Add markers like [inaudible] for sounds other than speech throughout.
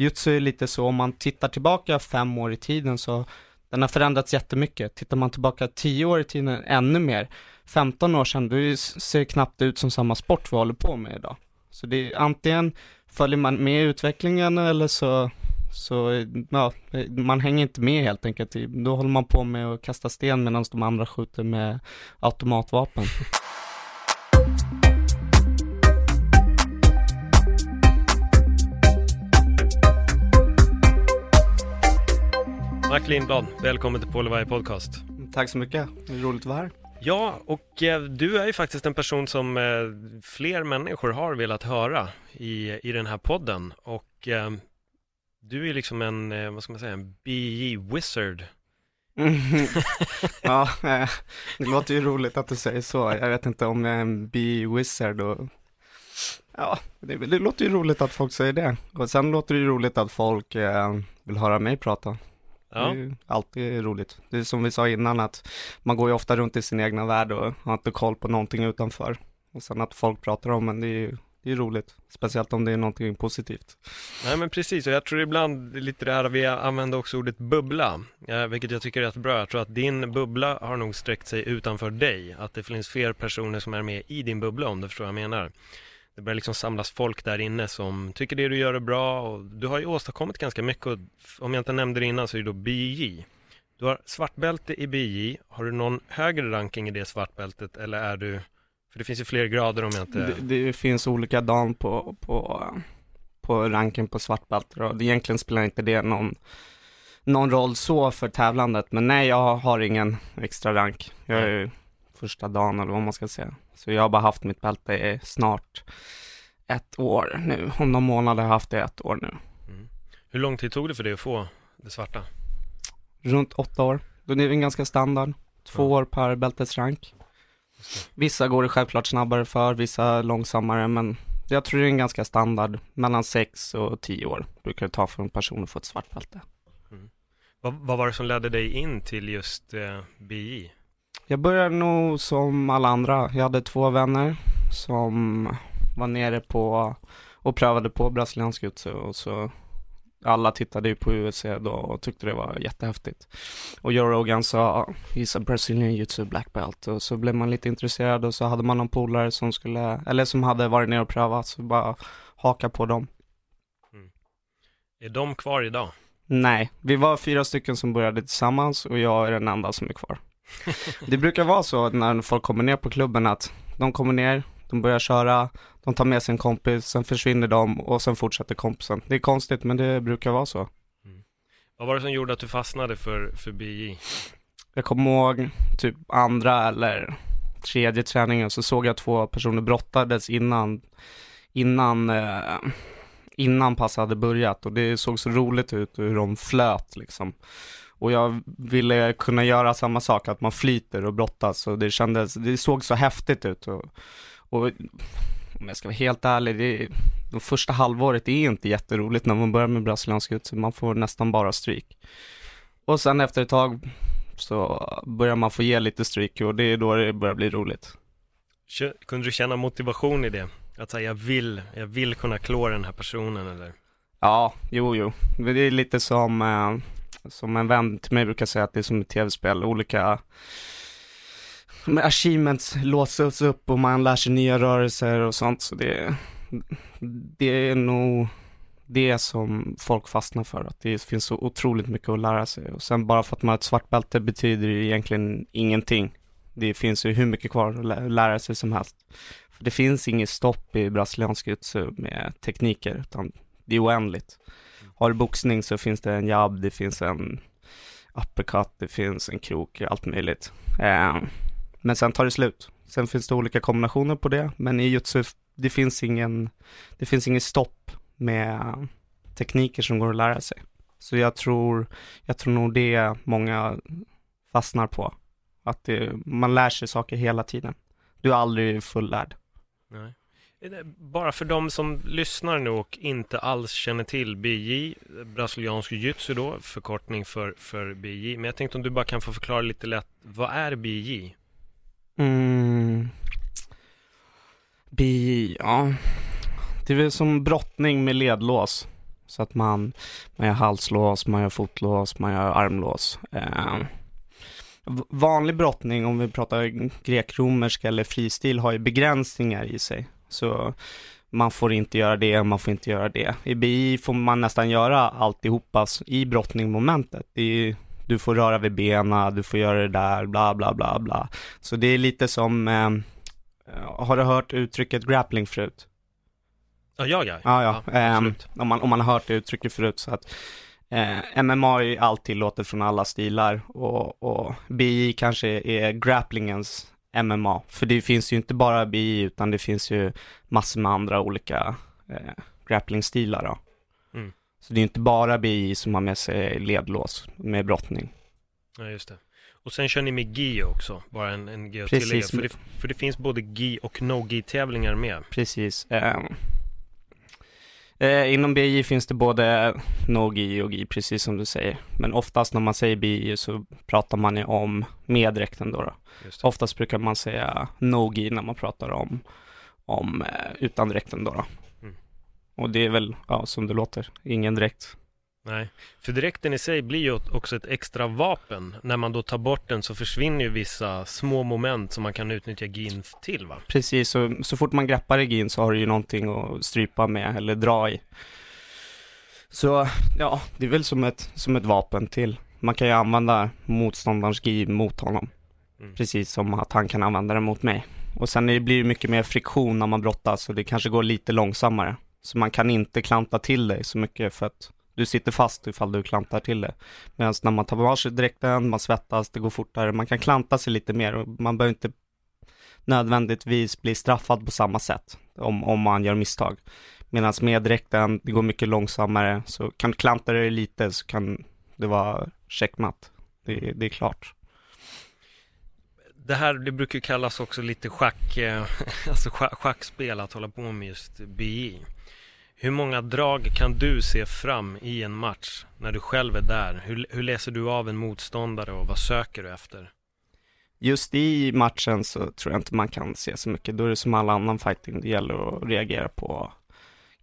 Jutsu är lite så, om man tittar tillbaka fem år i tiden så den har förändrats jättemycket. Tittar man tillbaka tio år i tiden, ännu mer. 15 år sedan, då ser det knappt ut som samma sport vi håller på med idag. Så det är antingen följer man med i utvecklingen eller så, så ja, man hänger inte med helt enkelt. Då håller man på med att kasta sten medan de andra skjuter med automatvapen. Mark Lindblad, välkommen till Paul Podcast. Tack så mycket, det är roligt att vara här. Ja, och eh, du är ju faktiskt en person som eh, fler människor har velat höra i, i den här podden. Och eh, du är liksom en, vad ska man säga, en BJ-wizard. [laughs] ja, eh, det låter ju roligt att du säger så. Jag vet inte om jag är en BJ-wizard och Ja, det, det, låter ju roligt att folk säger det. Och sen låter det ju roligt att folk eh, vill höra mig prata. Ja. Det är alltid roligt. Det är som vi sa innan att man går ju ofta runt i sin egna värld och har inte koll på någonting utanför. Och sen att folk pratar om en, det är ju det är roligt, speciellt om det är någonting positivt. Nej men precis, och jag tror ibland lite det här, vi använder också ordet bubbla, vilket jag tycker är rätt bra. Jag tror att din bubbla har nog sträckt sig utanför dig, att det finns fler personer som är med i din bubbla om du förstår vad jag menar det börjar liksom samlas folk där inne som tycker det du gör är bra och du har ju åstadkommit ganska mycket och om jag inte nämnde det innan så är det då BJ. Du har svartbälte i BJ. Har du någon högre ranking i det svartbältet eller är du, för det finns ju fler grader om jag inte... Det, det finns olika dan på, på, på ranken på svartbälte och egentligen spelar inte det någon, någon roll så för tävlandet, men nej jag har ingen extra rank. Jag är första dagen eller vad man ska säga. Så jag har bara haft mitt bälte i snart ett år nu. Om någon månad har jag haft det ett år nu. Mm. Hur lång tid tog det för dig att få det svarta? Runt åtta år. Då är det en ganska standard. Två ja. år per bältesrank. Vissa går det självklart snabbare för, vissa långsammare, men jag tror det är en ganska standard. Mellan sex och tio år brukar det ta för en person att få ett svart bälte. Mm. Vad, vad, var det som ledde dig in till just eh, BI? Jag började nog som alla andra. Jag hade två vänner som var nere på och prövade på brasiliansk jutsu och så alla tittade ju på UFC då och tyckte det var jättehäftigt. Och Joe Rogan sa, he's a Brazilian jutsu black belt. Och så blev man lite intresserad och så hade man någon polare som skulle, eller som hade varit nere och prövat, så bara haka på dem. Mm. Är de kvar idag? Nej, vi var fyra stycken som började tillsammans och jag är den enda som är kvar det brukar vara så när folk kommer ner på klubben att de kommer ner, de börjar köra, de tar med sin kompis, sen försvinner de och sen fortsätter kompisen. Det är konstigt men det brukar vara så. Mm. Vad var det som gjorde att du fastnade för, för BI? Jag kommer ihåg typ andra eller tredje träningen så såg jag två personer brottades innan, innan, eh, innan passet hade börjat och det såg så roligt ut hur de flöt liksom. Och jag ville kunna göra samma sak, att man flyter och brottas och det kändes, det såg så häftigt ut. Och, och om jag ska vara helt ärlig, det, det första halvåret är inte jätteroligt när man börjar med brasiliansk jiu man får nästan bara stryk. Och sen efter ett tag så börjar man få ge lite stryk och det är då det börjar bli roligt. Kunde du känna motivation i det? Att säga jag vill, jag vill kunna klå den här personen eller? Ja, jo, jo. Det är lite som, eh, som en vän till mig brukar säga att det är som ett tv-spel, olika achievements låses upp och man lär sig nya rörelser och sånt. Så det, det är nog det som folk fastnar för, att det finns så otroligt mycket att lära sig. Och sen bara för att man har ett svart bälte betyder det egentligen ingenting. Det finns ju hur mycket kvar att lära sig som helst. För det finns inget stopp i brasiliansk jutsu med tekniker, utan det är oändligt. Har du boxning så finns det en jab, det finns en uppercut, det finns en krok, allt möjligt. Eh, men sen tar det slut. Sen finns det olika kombinationer på det, men i jutsu det finns ingen, det finns ingen stopp med tekniker som går att lära sig. Så jag tror, jag tror nog det många fastnar på. Att det, man lär sig saker hela tiden. Du är aldrig fullärd. Nej. Bara för de som lyssnar nu och inte alls känner till BJ, brasiliansk jiu-jitsu då, förkortning för, för BJ. Men jag tänkte om du bara kan få förklara lite lätt, vad är BJ? Mm. BJ, ja. Det är väl som brottning med ledlås. Så att man, man gör halslås, man gör fotlås, man gör armlås. Eh, vanlig brottning, om vi pratar grekromersk eller fristil, har ju begränsningar i sig. Så man får inte göra det, man får inte göra det. I BI får man nästan göra alltihopa i brottningmomentet. Är, du får röra vid benen, du får göra det där, bla bla bla bla. Så det är lite som, eh, har du hört uttrycket grappling förut? Ja, ja, ja. ja, ja. ja um, om, man, om man har hört det uttrycket förut så att eh, MMA är allt tillåtet från alla stilar och, och BI kanske är grapplingens MMA. För det finns ju inte bara BI utan det finns ju massor med andra olika eh, grapplingstilar då. Mm. Så det är inte bara BI som har med sig ledlås med brottning. Ja, just det. Och sen kör ni med GI också, bara en, en GI tillägga. För det, för det finns både GI och no-GI tävlingar med. Precis. Eh, Eh, inom BI finns det både no-GI och GI, precis som du säger. Men oftast när man säger BI så pratar man ju om med dräkten då. då. Oftast brukar man säga no-GI när man pratar om, om eh, utan dräkten då. då. Mm. Och det är väl, ja, som det låter, ingen dräkt. Nej, för dräkten i sig blir ju också ett extra vapen. När man då tar bort den så försvinner ju vissa små moment som man kan utnyttja gin till va? Precis, så, så fort man greppar i gin så har du ju någonting att strypa med eller dra i. Så ja, det är väl som ett, som ett vapen till. Man kan ju använda motståndarens gi mot honom. Mm. Precis som att han kan använda det mot mig. Och sen det blir det mycket mer friktion när man brottas så det kanske går lite långsammare. Så man kan inte klanta till dig så mycket för att du sitter fast ifall du klantar till det. Medan när man tar på sig dräkten, man svettas, det går fortare, man kan klanta sig lite mer och man behöver inte nödvändigtvis bli straffad på samma sätt om, om man gör misstag. Medan med dräkten, det går mycket långsammare, så kan du klanta dig lite så kan det vara checkmatt. Det, det är klart. Det här det brukar kallas också lite schack, eh, [laughs] alltså schackspel att hålla på med just BI. Hur många drag kan du se fram i en match när du själv är där? Hur, hur läser du av en motståndare och vad söker du efter? Just i matchen så tror jag inte man kan se så mycket. Då är det som all annan fighting, det gäller att reagera på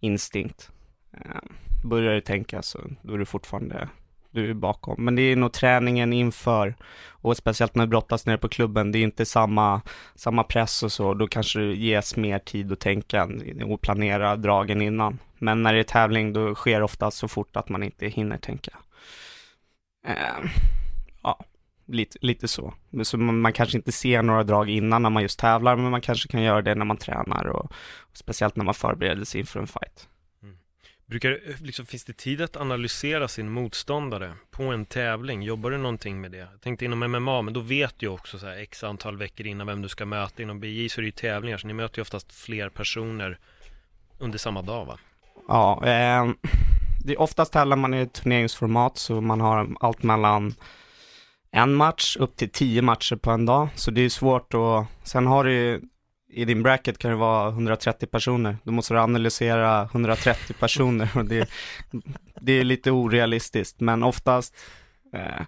instinkt. Ehm, börjar du tänka så då är du fortfarande du är bakom. Men det är nog träningen inför och speciellt när du brottas nere på klubben, det är inte samma, samma press och så, då kanske det ges mer tid att tänka och planera dragen innan. Men när det är tävling då sker det ofta så fort att man inte hinner tänka. Eh, ja, lite, lite så. Så man, man, kanske inte ser några drag innan när man just tävlar, men man kanske kan göra det när man tränar och, och speciellt när man förbereder sig inför en fight. Mm. Brukar, liksom, finns det tid att analysera sin motståndare på en tävling? Jobbar du någonting med det? Jag tänkte inom MMA, men då vet du också så här, x antal veckor innan vem du ska möta. Inom BJ så är det ju tävlingar, så ni möter ju oftast fler personer under samma dag va? Ja, eh, det är oftast tävlar man i ett turneringsformat, så man har allt mellan en match upp till tio matcher på en dag, så det är svårt att, sen har du ju i din bracket kan det vara 130 personer. Då måste du analysera 130 personer och det, det är lite orealistiskt. Men oftast, eh,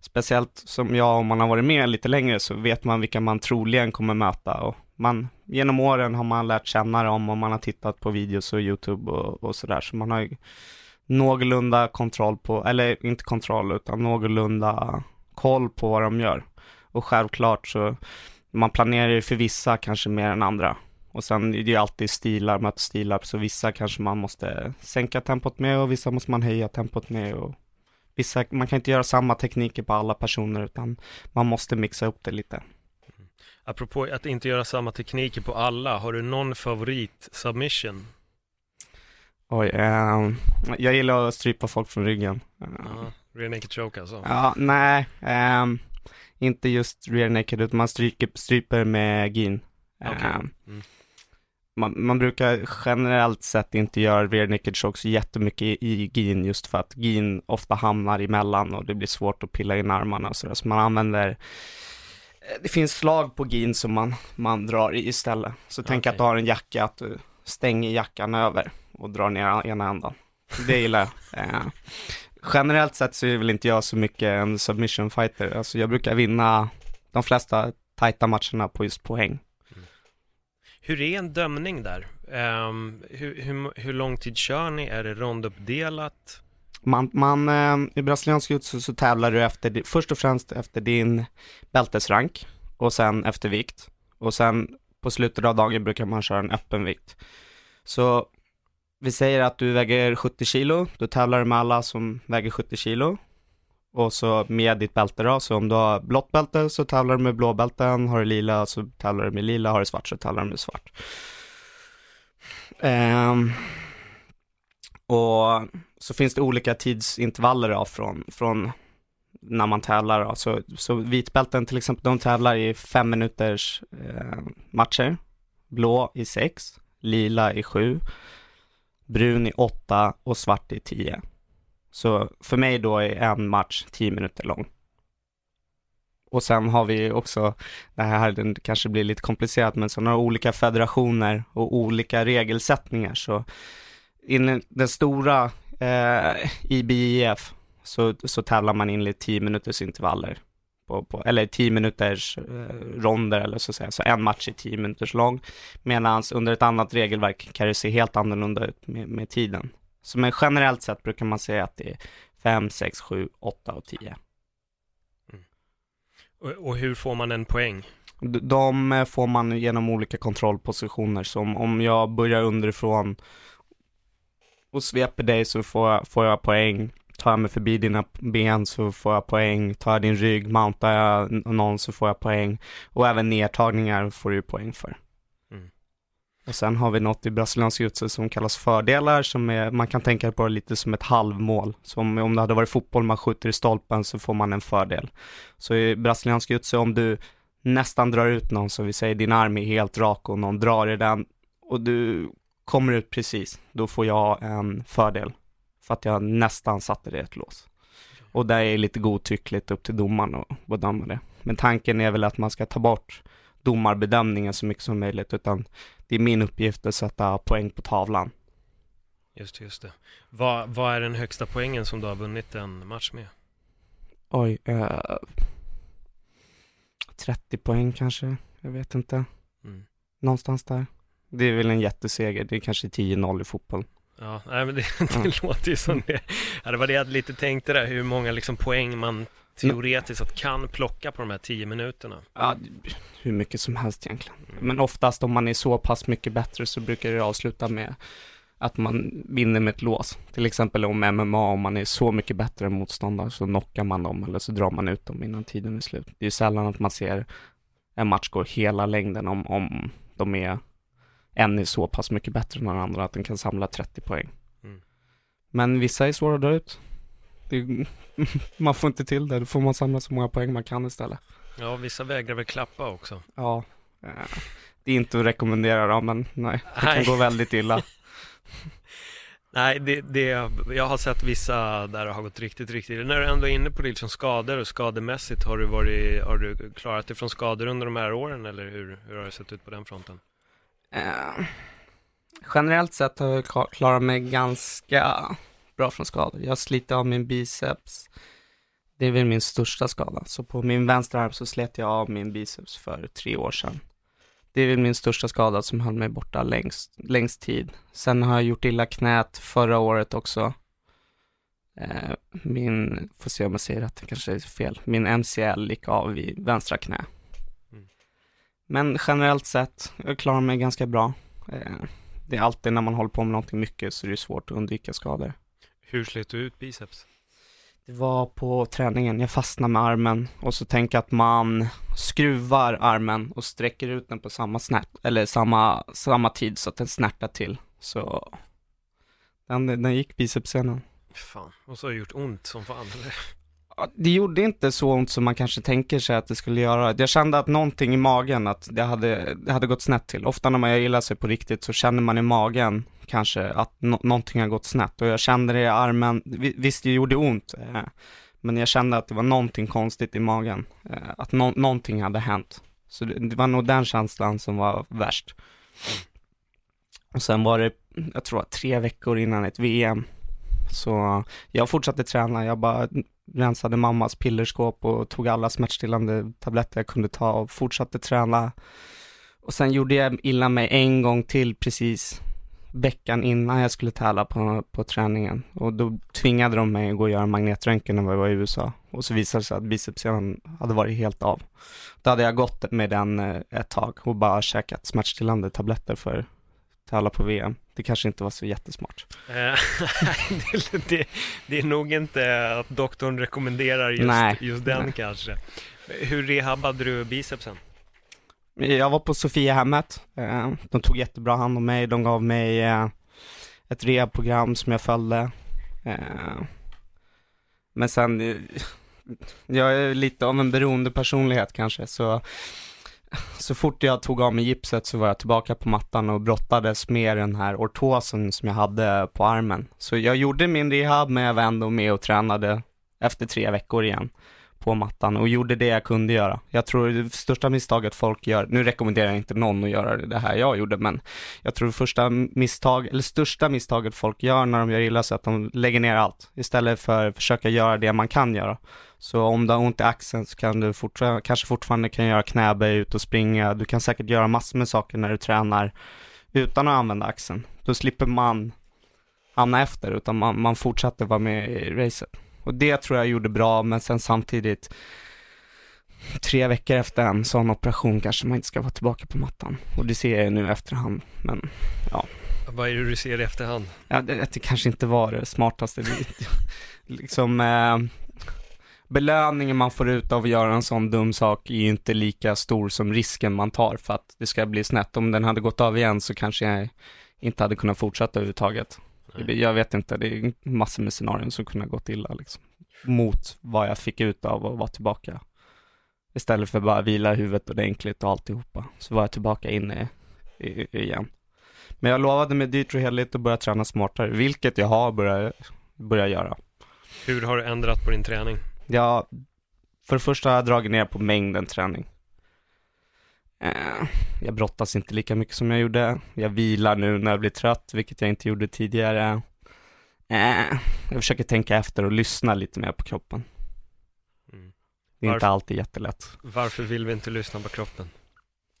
speciellt som jag, om man har varit med lite längre så vet man vilka man troligen kommer möta. Och man, genom åren har man lärt känna dem och man har tittat på videos och YouTube och, och sådär. Så man har ju någorlunda kontroll på, eller inte kontroll utan någorlunda koll på vad de gör. Och självklart så man planerar ju för vissa kanske mer än andra. Och sen det är det ju alltid stilar möter stilar, så vissa kanske man måste sänka tempot med och vissa måste man höja tempot med och vissa, man kan inte göra samma tekniker på alla personer utan man måste mixa upp det lite. Apropå att inte göra samma tekniker på alla, har du någon favorit submission? Oj, eh, jag gillar att strypa folk från ryggen. Uh, rear naked choke alltså? Ja, nej. Eh, inte just rear naked utan man stryker, stryper med gin. Okay. Um, mm. Man, man brukar generellt sett inte göra rear naked chokes jättemycket i, i gin just för att gin ofta hamnar emellan och det blir svårt att pilla in armarna och sådär. Så man använder det finns slag på gin som man, man drar i istället. Så tänk att du har en jacka, att du stänger jackan över och drar ner ena ändan. Det gillar jag. [laughs] Eh, generellt sett så är väl inte jag så mycket en submission fighter. Alltså jag brukar vinna de flesta tajta matcherna på just poäng. Hur är en dömning där? Um, hur, hur, hur lång tid kör ni? Är det ronduppdelat? Man, man eh, i brasiliansk jiu så tävlar du efter, först och främst efter din bältesrank och sen efter vikt. Och sen på slutet av dagen brukar man köra en öppen vikt. Så vi säger att du väger 70 kilo, då tävlar du med alla som väger 70 kilo. Och så med ditt bälte då, så om du har blått bälte så tävlar du med blå bälten, har du lila så tävlar du med lila, har du svart så tävlar du med svart. Um, och så finns det olika tidsintervaller då, från, från när man tävlar. Då. Så, så vitbälten till exempel, de tävlar i fem minuters eh, matcher. Blå i sex, lila i sju, brun i åtta och svart i tio. Så för mig då är en match tio minuter lång. Och sen har vi också, det här kanske blir lite komplicerat, men så några olika federationer och olika regelsättningar. Så in den stora eh, IBIF så, så tävlar man in i 10 minuters intervaller. På, på, eller 10 minuters eh, ronder eller så att säga, så en match är 10 minuters lång. Medan under ett annat regelverk kan det se helt annorlunda ut med, med tiden. Så men generellt sett brukar man säga att det är 5, 6, 7, 8 och 10. Och, och hur får man en poäng? De eh, får man genom olika kontrollpositioner, som om jag börjar underifrån och sveper dig så får jag, får jag poäng. Tar jag mig förbi dina ben så får jag poäng. Tar jag din rygg, mountar jag någon så får jag poäng. Och även nedtagningar får du poäng för. Och sen har vi något i brasiliansk jiu som kallas fördelar, som är, man kan tänka på det lite som ett halvmål. Så om, det hade varit fotboll man skjuter i stolpen så får man en fördel. Så i brasiliansk jiu om du nästan drar ut någon, så vi säger din arm är helt rak och någon drar i den och du kommer ut precis, då får jag en fördel. För att jag nästan satte det i ett lås. Och det är lite godtyckligt upp till domaren att bedöma det. Men tanken är väl att man ska ta bort domarbedömningen så mycket som möjligt, utan det är min uppgift att sätta poäng på tavlan. Just det, just det. Vad, vad är den högsta poängen som du har vunnit en match med? Oj, eh, 30 poäng kanske, jag vet inte. Mm. Någonstans där. Det är väl en jätteseger, det är kanske 10-0 i fotboll. Ja, nej, men det, [laughs] det låter ju som det. Ja, det var det jag lite tänkte där, hur många liksom poäng man teoretiskt sett kan plocka på de här tio minuterna. Ja, hur mycket som helst egentligen. Men oftast om man är så pass mycket bättre så brukar det avsluta med att man vinner med ett lås. Till exempel om MMA, om man är så mycket bättre än motståndare så knockar man dem eller så drar man ut dem innan tiden är slut. Det är ju sällan att man ser en match gå hela längden om, om de är en är så pass mycket bättre än den andra att den kan samla 30 poäng. Mm. Men vissa är svåra att dra ut. Det, [laughs] man får inte till det, då får man samla så många poäng man kan istället. Ja, vissa vägrar väl klappa också. Ja, eh, det är inte att rekommendera då, men nej, det Nej. kan gå väldigt illa. [laughs] Nej, det, det, jag har sett vissa där det har gått riktigt, riktigt När du ändå är inne på det liksom skador och skademässigt, har du, varit, har du klarat dig från skador under de här åren eller hur, hur har det sett ut på den fronten? Eh, generellt sett har jag klar- klarat mig ganska bra från skador. Jag sliter av min biceps. Det är väl min största skada. Så på min vänstra arm så slet jag av min biceps för tre år sedan. Det är väl min största skada som höll mig borta längst, längst tid. Sen har jag gjort illa knät förra året också. Eh, min, får se om jag säger att det kanske är fel, min MCL gick av i vänstra knä. Mm. Men generellt sett, jag klarar mig ganska bra. Eh, det är alltid när man håller på med någonting mycket så det är svårt att undvika skador. Hur slet du ut biceps? Det var på träningen, jag fastnade med armen och så tänker jag att man skruvar armen och sträcker ut den på samma snärt, eller samma, samma tid så att den snärtar till. Så den, den gick bicepsscenen. Fan, och så har det gjort ont som fan eller? Det gjorde inte så ont som man kanske tänker sig att det skulle göra. Jag kände att någonting i magen, att det hade, det hade gått snett till. Ofta när man gör illa sig på riktigt så känner man i magen kanske att no någonting har gått snett. Och jag kände det i armen, visst det gjorde ont. Eh, men jag kände att det var någonting konstigt i magen. Eh, att no någonting hade hänt. Så det, det var nog den känslan som var värst. Och sen var det, jag tror tre veckor innan ett VM. Så jag fortsatte träna, jag bara rensade mammas pillerskåp och tog alla smärtstillande tabletter jag kunde ta och fortsatte träna. Och sen gjorde jag illa mig en gång till precis veckan innan jag skulle tävla på, på träningen. Och då tvingade de mig att gå och göra magnetröntgen när jag var i USA. Och så visade det sig att bicepsen hade varit helt av. Då hade jag gått med den eh, ett tag och bara käkat smärtstillande tabletter för tävla på VM. Det kanske inte var så jättesmart. Eh, [laughs] det, det, det, är nog inte att doktorn rekommenderar just, just den Nej. kanske. Hur rehabbade du bicepsen? Jag var på Sofiahemmet. Eh, de tog jättebra hand om mig. De gav mig eh, ett rehabprogram som jag följde. Eh, men sen, jag är lite av en beroende personlighet kanske, så så fort jag tog av mig gipset så var jag tillbaka på mattan och brottades med den här ortosen som jag hade på armen. Så jag gjorde min rehab men jag var ändå med och tränade efter tre veckor igen på mattan och gjorde det jag kunde göra. Jag tror det största misstaget folk gör, nu rekommenderar jag inte någon att göra det här jag gjorde, men jag tror det första misstag, eller största misstaget folk gör när de gör illa sig att de lägger ner allt istället för att försöka göra det man kan göra. Så om du har ont i axeln så kan du fortfarande, kanske fortfarande kan göra knäböj, ut och springa. Du kan säkert göra massor med saker när du tränar utan att använda axeln. Då slipper man hamna efter, utan man, man fortsätter vara med i racet. Och det tror jag gjorde bra, men sen samtidigt tre veckor efter en sån operation kanske man inte ska vara tillbaka på mattan. Och det ser jag nu i efterhand, men ja. Vad är det du ser i efterhand? Ja, det, det kanske inte var det smartaste. [laughs] liksom, eh, belöningen man får ut av att göra en sån dum sak är ju inte lika stor som risken man tar för att det ska bli snett. Om den hade gått av igen så kanske jag inte hade kunnat fortsätta överhuvudtaget. Jag vet inte, det är massor med scenarion som kunde ha gått illa liksom. Mot vad jag fick ut av att vara tillbaka. Istället för bara vila huvudet ordentligt och alltihopa. Så var jag tillbaka inne igen. Men jag lovade mig dyrt och heligt att börja träna smartare, vilket jag har börjat, börjat göra. Hur har du ändrat på din träning? Ja, för det första har jag dragit ner på mängden träning. Eh, jag brottas inte lika mycket som jag gjorde. Jag vilar nu när jag blir trött, vilket jag inte gjorde tidigare. Eh, jag försöker tänka efter och lyssna lite mer på kroppen. Mm. Det är varför, inte alltid jättelätt. Varför vill vi inte lyssna på kroppen?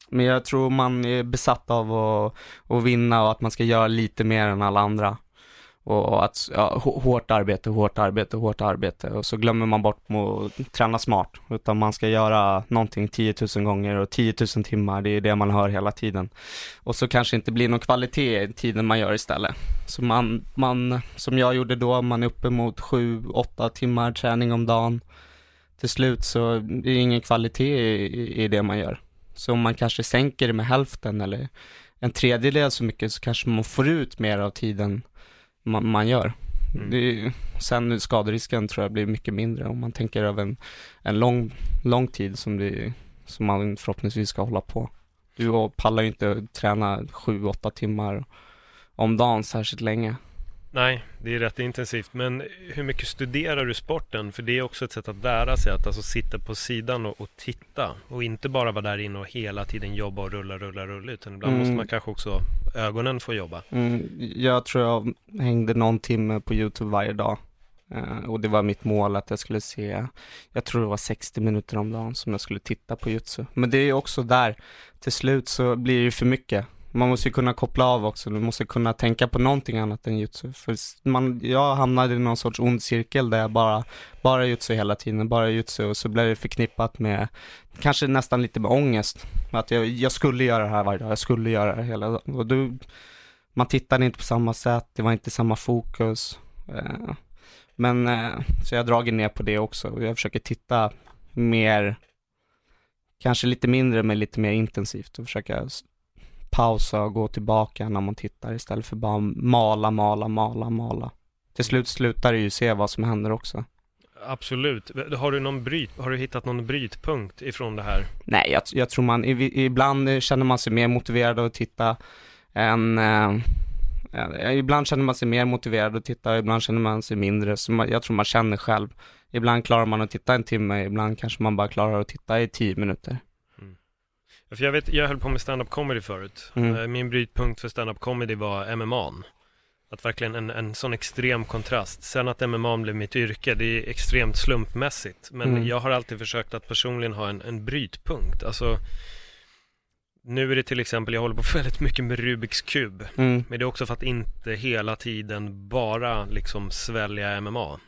Men jag tror man är besatt av att, att vinna och att man ska göra lite mer än alla andra. Och att, ja, hårt arbete, hårt arbete, hårt arbete. Och så glömmer man bort att träna smart. Utan man ska göra någonting 10 000 gånger och 10 000 timmar, det är det man hör hela tiden. Och så kanske inte blir någon kvalitet i tiden man gör istället. Så man, man som jag gjorde då, man är uppe mot 7-8 timmar träning om dagen. Till slut så är det ingen kvalitet i, i det man gör. Så om man kanske sänker det med hälften eller en tredjedel så mycket så kanske man får ut mer av tiden man, man gör. Mm. Det, sen skaderisken tror jag blir mycket mindre om man tänker över en, en lång, lång tid som, det, som man förhoppningsvis ska hålla på. Du pallar ju inte träna sju, åtta timmar om dagen särskilt länge. Nej, det är rätt intensivt. Men hur mycket studerar du sporten? För det är också ett sätt att lära sig att alltså sitta på sidan och, och titta och inte bara vara där inne och hela tiden jobba och rulla, rulla, rulla utan ibland mm. måste man kanske också ögonen få jobba. Mm, jag tror jag hängde någon timme på YouTube varje dag uh, och det var mitt mål att jag skulle se, jag tror det var 60 minuter om dagen som jag skulle titta på jutsu. Men det är ju också där, till slut så blir det för mycket man måste ju kunna koppla av också, du måste kunna tänka på någonting annat än jutsu. För man, jag hamnade i någon sorts ond cirkel där jag bara, bara jutsu hela tiden, bara jutsu och så blev det förknippat med, kanske nästan lite med ångest. Att jag, jag skulle göra det här varje dag, jag skulle göra det hela dagen. Och du, man tittade inte på samma sätt, det var inte samma fokus. Eh, men, eh, så jag har dragit ner på det också och jag försöker titta mer, kanske lite mindre men lite mer intensivt och försöka pausa och gå tillbaka när man tittar istället för bara mala, mala, mala, mala. Till slut slutar det ju se vad som händer också. absolut. Har du, någon bryt, har du hittat någon brytpunkt ifrån det här? Nej, jag, jag tror man, ibland känner man sig mer motiverad att titta än eh, Ibland känner man sig mer motiverad att titta, ibland känner man sig mindre, så man, jag tror man känner själv. Ibland klarar man att titta en timme, ibland kanske man bara klarar att titta i tio minuter. För jag vet, jag höll på med stand-up comedy förut. Mm. Eh, min brytpunkt för stand-up comedy var MMA. Att verkligen en, en sån extrem kontrast. Sen att MMA blev mitt yrke, det är extremt slumpmässigt. Men mm. jag har alltid försökt att personligen ha en, en brytpunkt. Alltså, nu är det till exempel, jag håller på [laughs] väldigt mycket med Rubiks kub. Mm. Men det är också för att inte hela tiden bara liksom svälja MMA.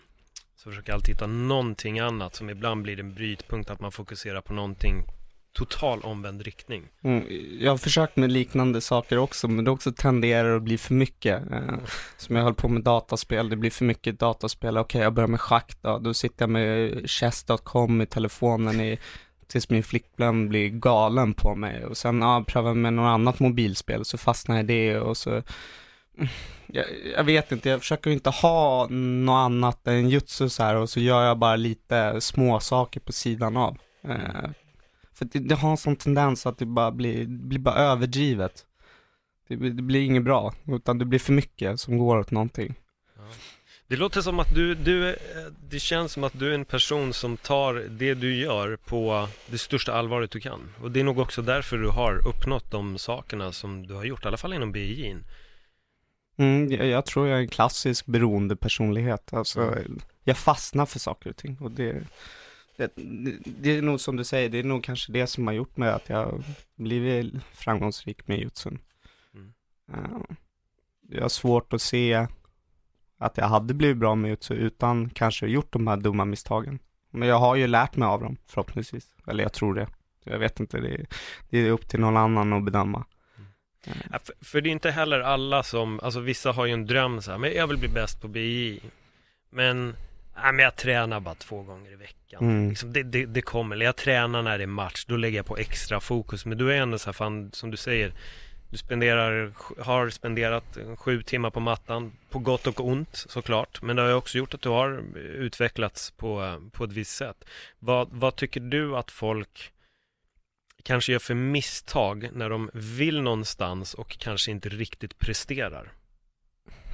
Så jag försöker alltid hitta någonting annat som ibland blir en brytpunkt, att man fokuserar på någonting total omvänd riktning. Mm, jag har försökt med liknande saker också, men det också tenderar att bli för mycket. Eh, som jag höll på med dataspel, det blir för mycket dataspel. Okej, okay, jag börjar med schack då, då sitter jag med chess.com i telefonen i tills min flickvän blir galen på mig och sen ja, prövar med något annat mobilspel så fastnar jag i det och så jag, jag, vet inte, jag försöker inte ha något annat än jutsu så här och så gör jag bara lite små saker på sidan av. Eh, för det, det, har en sån tendens att det bara blir, blir bara överdrivet. Det, det, blir inget bra, utan det blir för mycket som går åt någonting. Det låter som att du, du, det känns som att du är en person som tar det du gör på det största allvaret du kan. Och det är nog också därför du har uppnått de sakerna som du har gjort, i alla fall inom BI. Mm, jag, jag, tror jag är en klassisk beroende personlighet. Alltså, jag fastnar för saker och ting. Och det, det, det, är nog som du säger, det är nog kanske det som har gjort mig att jag blivit framgångsrik med jutsun. Mm. Uh, jag har svårt att se att jag hade blivit bra med jutsu utan kanske gjort de här dumma misstagen. Men jag har ju lärt mig av dem förhoppningsvis. Eller jag tror det. Jag vet inte, det är, det är upp till någon annan att bedöma. Ja, för, för, det är inte heller alla som, alltså vissa har ju en dröm så här, men jag vill bli bäst på BI. Men, ja, men jag tränar bara två gånger i veckan. Mm. Liksom, det, det, det kommer, eller jag tränar när det är match, då lägger jag på extra fokus. Men du är ändå så här, fan, som du säger, du spenderar, har spenderat sju timmar på mattan, på gott och ont såklart. Men det har ju också gjort att du har utvecklats på, på ett visst sätt. Vad, vad tycker du att folk kanske gör för misstag när de vill någonstans och kanske inte riktigt presterar?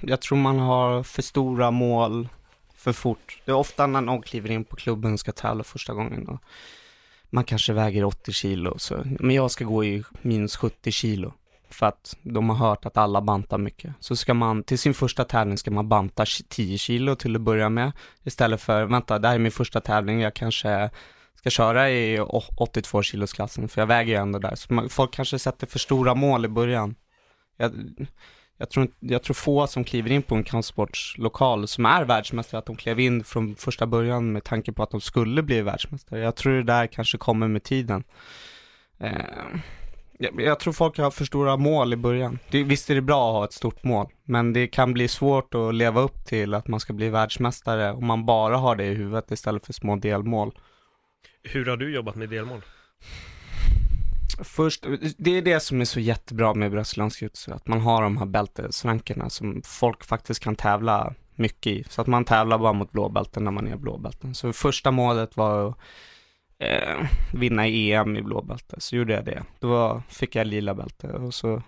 Jag tror man har för stora mål för fort. Det är ofta när någon kliver in på klubben och ska tävla första gången och man kanske väger 80 kilo, så, men jag ska gå i minus 70 kilo för att de har hört att alla bantar mycket. Så ska man, till sin första tävling ska man banta 10 kilo till att börja med. Istället för, vänta, det här är min första tävling, jag kanske ska köra i 82-kilosklassen, för jag väger ju ändå där. Så man, folk kanske sätter för stora mål i början. Jag, jag, tror, jag tror få som kliver in på en kampsportslokal som är världsmästare, att de klev in från första början med tanke på att de skulle bli världsmästare. Jag tror det där kanske kommer med tiden. Eh, jag, jag tror folk har för stora mål i början. Det, visst är det bra att ha ett stort mål, men det kan bli svårt att leva upp till att man ska bli världsmästare om man bara har det i huvudet istället för små delmål. Hur har du jobbat med delmål? Först, det är det som är så jättebra med brasiliansk jiu att man har de här bältesrankerna som folk faktiskt kan tävla mycket i. Så att man tävlar bara mot blåbälten när man är blåbälten. Så första målet var att eh, vinna EM i blåbälte, så gjorde jag det. Då fick jag lila bälte och så,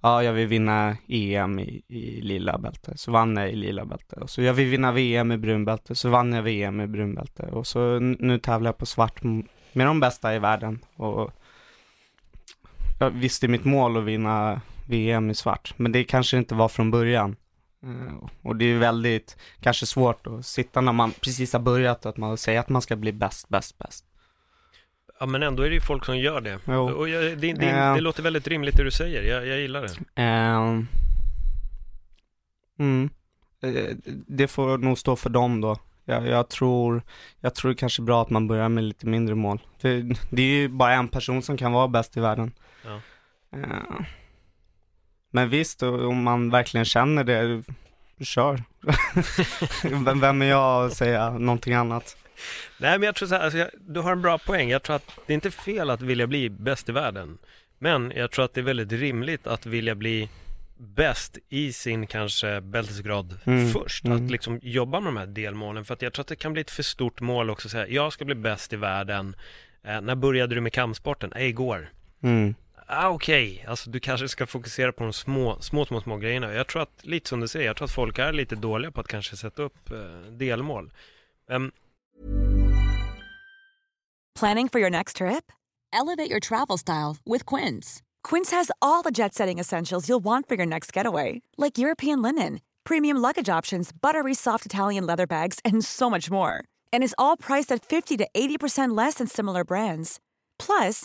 ja, jag vill vinna EM i, i lila bälte, så vann jag i lila bälte. Och så jag vill vinna VM i brunbälte, så vann jag VM i brunbälte. Och så nu tävlar jag på svart med de bästa i världen. Och jag visste mitt mål att vinna VM i svart, men det kanske inte var från början. Uh, och det är väldigt, kanske svårt att sitta när man precis har börjat, att man säger att man ska bli bäst, bäst, bäst. Ja men ändå är det ju folk som gör det. Jo. Och jag, det, det, uh, det, låter väldigt rimligt det du säger, jag, jag gillar det. Uh, mm. Eh, det får nog stå för dem då. Jag, jag, tror, jag tror det kanske är bra att man börjar med lite mindre mål. Det, det är ju bara en person som kan vara bäst i världen. Ja. Uh, men visst, om man verkligen känner det, kör. [laughs] Vem är jag att säga någonting annat? Nej, men jag tror så här, alltså, du har en bra poäng. Jag tror att det är inte fel att vilja bli bäst i världen. Men jag tror att det är väldigt rimligt att vilja bli bäst i sin kanske bältesgrad Mm, först. mm. Att liksom jobba med de här delmålen. För att jag tror att det kan bli ett för stort mål också att säga, jag ska bli bäst i världen. Eh, när började du med kampsporten? Eh, igår. Mm. Ah, Okej, alltså du kanske ska fokusera på de små, små, små, små grejerna. Jag tror att, lite som du säger, jag tror att folk är lite dåliga på att kanske sätta upp eh, delmål. Um... Planning for your next trip? Elevate your travel style with Quince. Quince has all the jet setting essentials you'll want for your next getaway, like European linen, premium luggage options, buttery soft Italian leather bags, and so much more. And is all priced at 50 to 80% less than similar brands. Plus,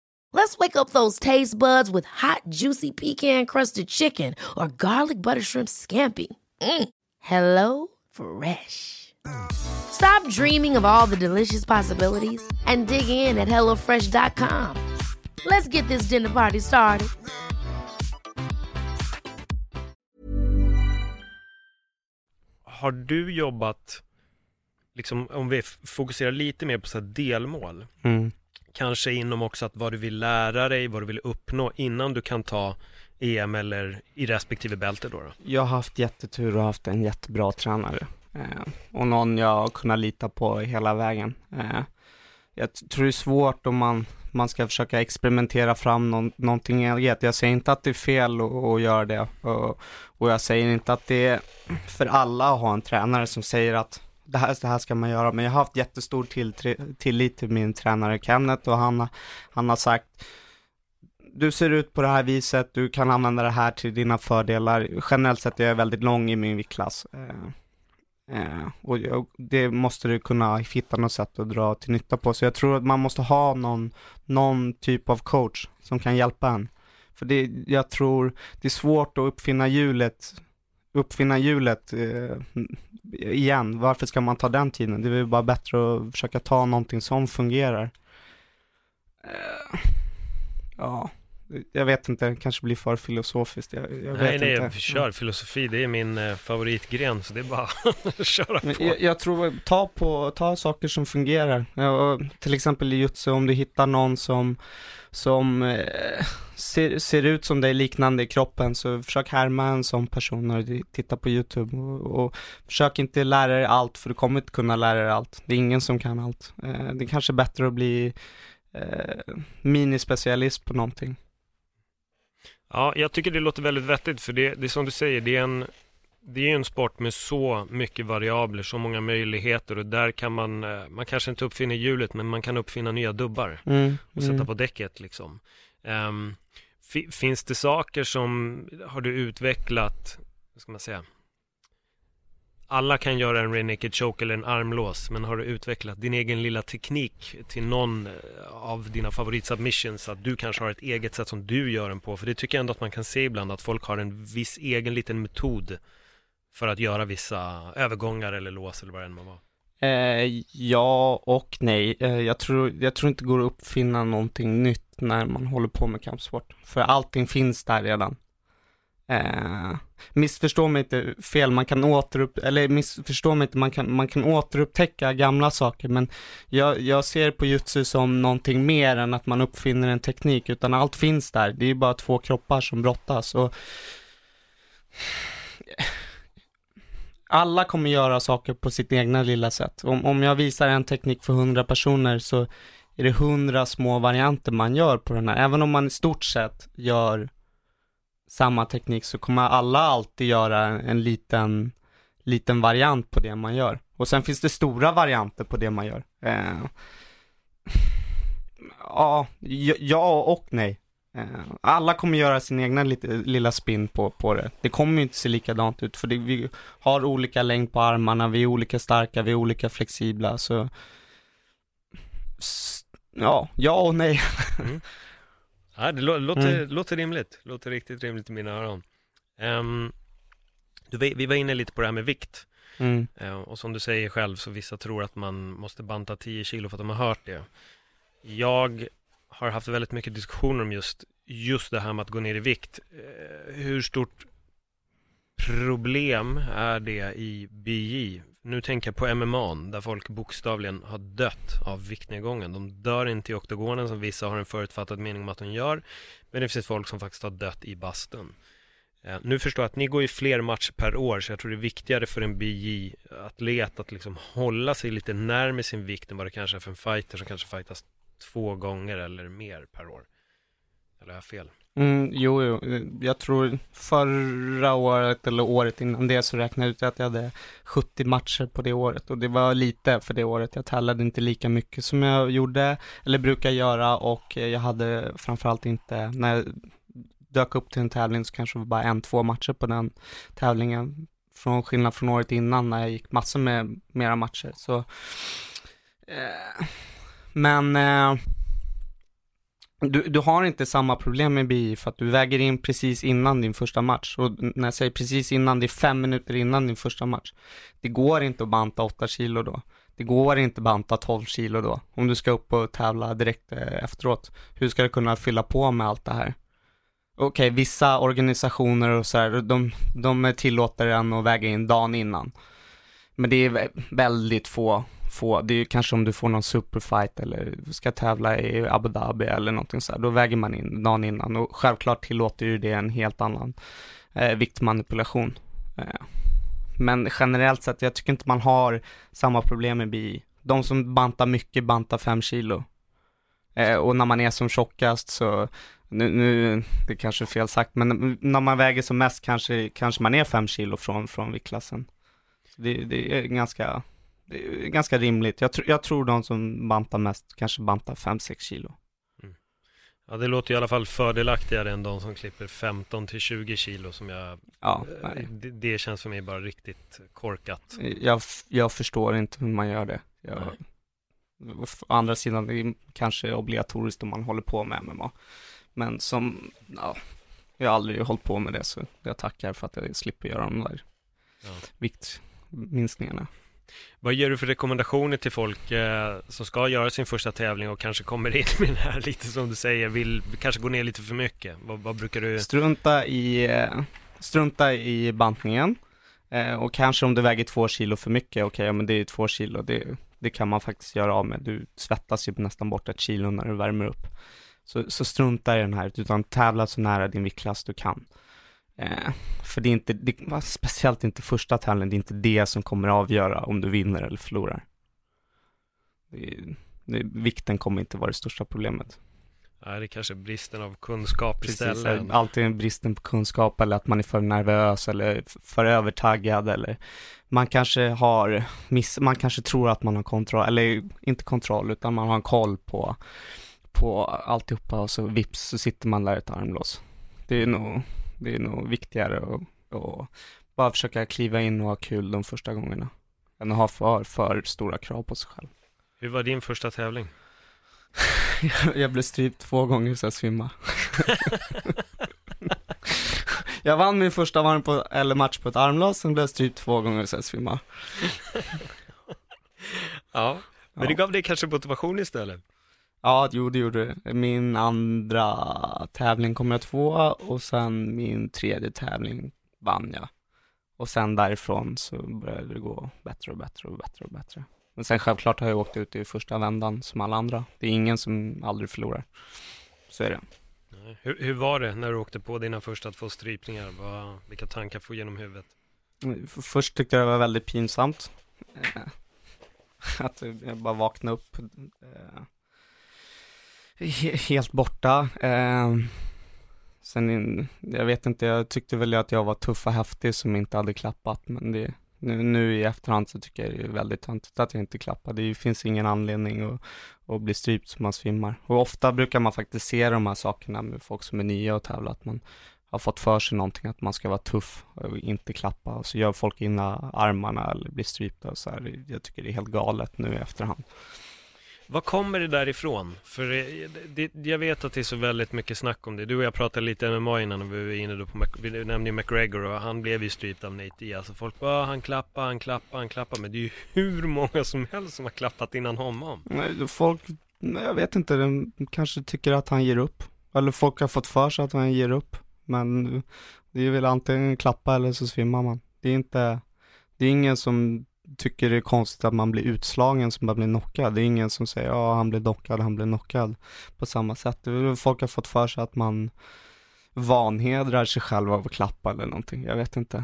Let's wake up those taste buds with hot, juicy pecan-crusted chicken or garlic butter shrimp scampi. Mm. Hello Fresh. Stop dreaming of all the delicious possibilities and dig in at HelloFresh.com. Let's get this dinner party started. har du jobbat, liksom om vi f- fokuserar lite mer på så här delmål, Mm. Kanske inom också att vad du vill lära dig, vad du vill uppnå innan du kan ta EM eller i respektive bälte då? då? Jag har haft jättetur och haft en jättebra tränare. Eh, och någon jag har kunnat lita på hela vägen. Eh, jag tror det är svårt om man, man ska försöka experimentera fram någon, någonting eget. Jag säger inte att det är fel att, att göra det. Och, och jag säger inte att det är för alla att ha en tränare som säger att det här, det här ska man göra. Men jag har haft jättestor tillit till min tränare Kenneth och han, har- han har sagt du ser ut på det här viset, du kan använda det här till dina fördelar. Generellt sett är jag väldigt lång i min viktklass. Eh, eh, och jag, det måste du kunna hitta något sätt att dra till nytta på. Så jag tror att man måste ha någon, någon typ av coach som kan hjälpa en. För det, jag tror det är svårt att uppfinna hjulet, uppfinna hjulet eh, igen. Varför ska man ta den tiden? Det är väl bara bättre att försöka ta någonting som fungerar. Eh, ja, jag vet inte, det kanske blir för filosofiskt. Jag, jag nej, vet nej, inte. kör filosofi, det är min eh, favoritgren, så det är bara [laughs] att köra på. jag, jag tror, ta på, ta saker som fungerar. Ja, till exempel i jutsu, om du hittar någon som, som eh, ser, ser ut som dig liknande i kroppen, så försök härma en sån person när du tittar på YouTube. Och, och försök inte lära dig allt, för du kommer inte kunna lära dig allt. Det är ingen som kan allt. Eh, det är kanske bättre att bli eh, minispecialist på någonting. Ja, jag tycker det låter väldigt vettigt, för det, det är som du säger, det är en det är en sport med så mycket variabler, så många möjligheter och där kan man, eh, man kanske inte uppfinner hjulet men man kan uppfinna nya dubbar Mm, och sätta på däcket liksom. Fi- finns det saker som har du utvecklat, vad ska man säga? Alla kan göra en rear naked choke eller en armlås, men har du utvecklat din egen lilla teknik till någon eh, av dina favoritsubmissions, att du kanske har ett eget sätt som du gör den på? För det tycker jag ändå att man kan se ibland, att folk har en viss egen liten metod för att göra vissa övergångar eller lås eller vad det än må vara. Eh, ja och nej. Eh, jag, tror, jag tror inte det går att uppfinna någonting nytt när man håller på med kampsport. För allting finns där redan. Eh, missförstå mig inte fel, man kan återupp, eller missförstå mig inte, man kan, man kan återupptäcka gamla saker, men jag, jag ser på jutsu som någonting mer än att man uppfinner en teknik, utan allt finns där. Det är ju bara två kroppar som brottas och alla kommer göra saker på sitt egna lilla sätt. Om, om jag visar en teknik för hundra personer så är det hundra små varianter man gör på den här. Även om man i stort sett gör samma teknik så kommer alla alltid göra en, liten, liten variant på det man gör. Och sen finns det stora varianter på det man gör. Eh, ja, ja och nej. Eh, Alla kommer göra sin egna lilla spin på, på det. Det kommer ju inte se likadant ut för det, vi har olika längd på armarna, vi är olika starka, vi är olika flexibla så Ja, ja och nej. Ja, det lå- låter, Mm. låter rimligt. Låter riktigt rimligt i mina öron. Ehm, du, vi var inne lite på det här med vikt. Mm. Eh, och som du säger själv så vissa tror att man måste banta 10 kilo för att de har hört det. Jag har haft väldigt mycket diskussioner om just, just det här med att gå ner i vikt. Eh, hur stort problem är det i BJ? Nu tänker jag på MMA där folk bokstavligen har dött av viktnedgången. De dör inte i oktogonen som vissa har en förutfattad mening om att de gör. Men det finns folk som faktiskt har dött i bastun. Eh, nu förstår jag att ni går ju fler matcher per år så jag tror det är viktigare för en BJ-atlet att liksom hålla sig lite närmare sin vikt än vad det kanske är för en fighter som kanske fightas två gånger eller mer per år. Eller har jag fel? Mm, jo, jo, jag tror förra året eller året innan det så räknade jag ut att jag hade 70 matcher på det året och det var lite för det året. Jag tävlade inte lika mycket som jag gjorde eller brukar göra och jag hade framförallt inte, när jag dök upp till en tävling så kanske det var bara en, två matcher på den tävlingen. Från skillnad från året innan när jag gick massor med mera matcher. Så, eh, men eh, du, du har inte samma problem med BI för att du väger in precis innan din första match. Och när jag säger precis innan, det är fem minuter innan din första match. Det går inte att banta 8 kilo då. Det går inte att banta 12 kilo då. Om du ska upp och tävla direkt eh, efteråt. Hur ska du kunna fylla på med allt det här? Okej, okay, vissa organisationer och så här, de, de tillåter en att väga in dagen innan. Men det är väldigt få få, det är ju kanske om du får någon superfight eller ska tävla i Abu Dhabi eller någonting så här, då väger man in dagen innan och självklart tillåter ju det en helt annan eh, viktmanipulation. Eh, men generellt sett, jag tycker inte man har samma problem med BI. De som bantar mycket bantar 5 kilo. Eh, och när man är som tjockast så, nu, nu det är kanske är fel sagt, men när man väger som mest kanske, kanske man är 5 kilo från, från viktklassen. Det, det är ganska ganska rimligt. Jag, tr jag tror de som bantar mest kanske bantar 5-6 kilo. Mm. Ja, det låter i alla fall fördelaktigare än de som klipper 15 till 20 kilo som jag... Ja, eh, nej. Det, det, känns för mig bara riktigt korkat. Jag, jag förstår inte hur man gör det. Jag, å andra sidan, det är kanske obligatoriskt om man håller på med MMA. Men som, ja, jag har aldrig hållit på med det så jag tackar för att jag slipper göra de där ja. viktminskningarna. Vad ger du för rekommendationer till folk eh, som ska göra sin första tävling och kanske kommer in [laughs] med det här lite som du säger, vill kanske gå ner lite för mycket? Vad, vad brukar du? Strunta i, eh, strunta i bantningen. Eh, och kanske om du väger två kilo för mycket, okej, okay, ja, men det är två kilo, det, det kan man faktiskt göra av med. Du svettas ju nästan bort ett kilo när du värmer upp. Så, så strunta i den här, utan tävla så nära din viktklass du kan. Eh, för det är inte, det, speciellt inte första tävlingen, det är inte det som kommer avgöra om du vinner eller förlorar. Det, det, vikten kommer inte vara det största problemet. Nej, det är kanske bristen av kunskap Precis, istället. Alltid bristen på kunskap eller att man är för nervös eller för övertaggad eller man kanske har, miss, man kanske tror att man har kontroll, eller inte kontroll, utan man har en koll på, på alltihopa och så vips så sitter man där i ett armlås. Det är nog det är nog viktigare att, att bara försöka kliva in och ha kul de första gångerna. Än att ha för, för stora krav på sig själv. Hur var din första tävling? [laughs] jag blev strypt två gånger så jag svimmade. [laughs] jag vann min första varm på, eller match på ett armlås, sen blev jag strypt två gånger så jag svimmade. [laughs] ja, men det gav dig kanske motivation istället? Ja, jo det gjorde det. Min andra tävling kom jag tvåa och sen min tredje tävling vann jag. Och sen därifrån så började det gå bättre och bättre och bättre och bättre. Men sen självklart har jag åkt ut i första vändan som alla andra. Det är ingen som aldrig förlorar. Så är det. Hur, hur var det när du åkte på dina första två strypningar? Vad, vilka tankar får genom huvudet? Först tyckte jag det var väldigt pinsamt. Eh, [laughs] att jag bara vaknade upp. [laughs] Helt borta. Eh, sen, jag vet inte, jag tyckte väl att jag var tuff och häftig som inte hade klappat, men det, nu, nu i efterhand så tycker jag det är väldigt töntigt att jag inte klappade. Det finns ingen anledning att, att bli strypt som man svimmar. Och ofta brukar man faktiskt se de här sakerna med folk som är nya och tävlar, att man har fått för sig någonting, att man ska vara tuff och inte klappa och så gör folk in armarna eller blir strypta och så här. Jag tycker det är helt galet nu i efterhand. Vad kommer det därifrån? För eh, det, det, jag vet att det är så väldigt mycket snack om det. Du och jag pratade lite MMA innan och vi var inne då på, vi nämnde ju McGregor och han blev ju strypt av Nate Diaz. Alltså folk bara, ah, han klappar, han klappar, han klappar. Men det är ju hur många som helst som har klappat innan honom. Nej, folk, jag vet inte, de kanske tycker att han ger upp. Eller folk har fått för sig att han ger upp. Men det är väl antingen klappa eller så svimmar man. Det är inte, det är ingen som tycker det är konstigt att man blir utslagen som bara blir knockad. Det är ingen som säger ja han blir knockad, han blir knockad på samma sätt. Folk har fått för sig att man vanhedrar sig själv av att klappa eller någonting. Jag vet inte.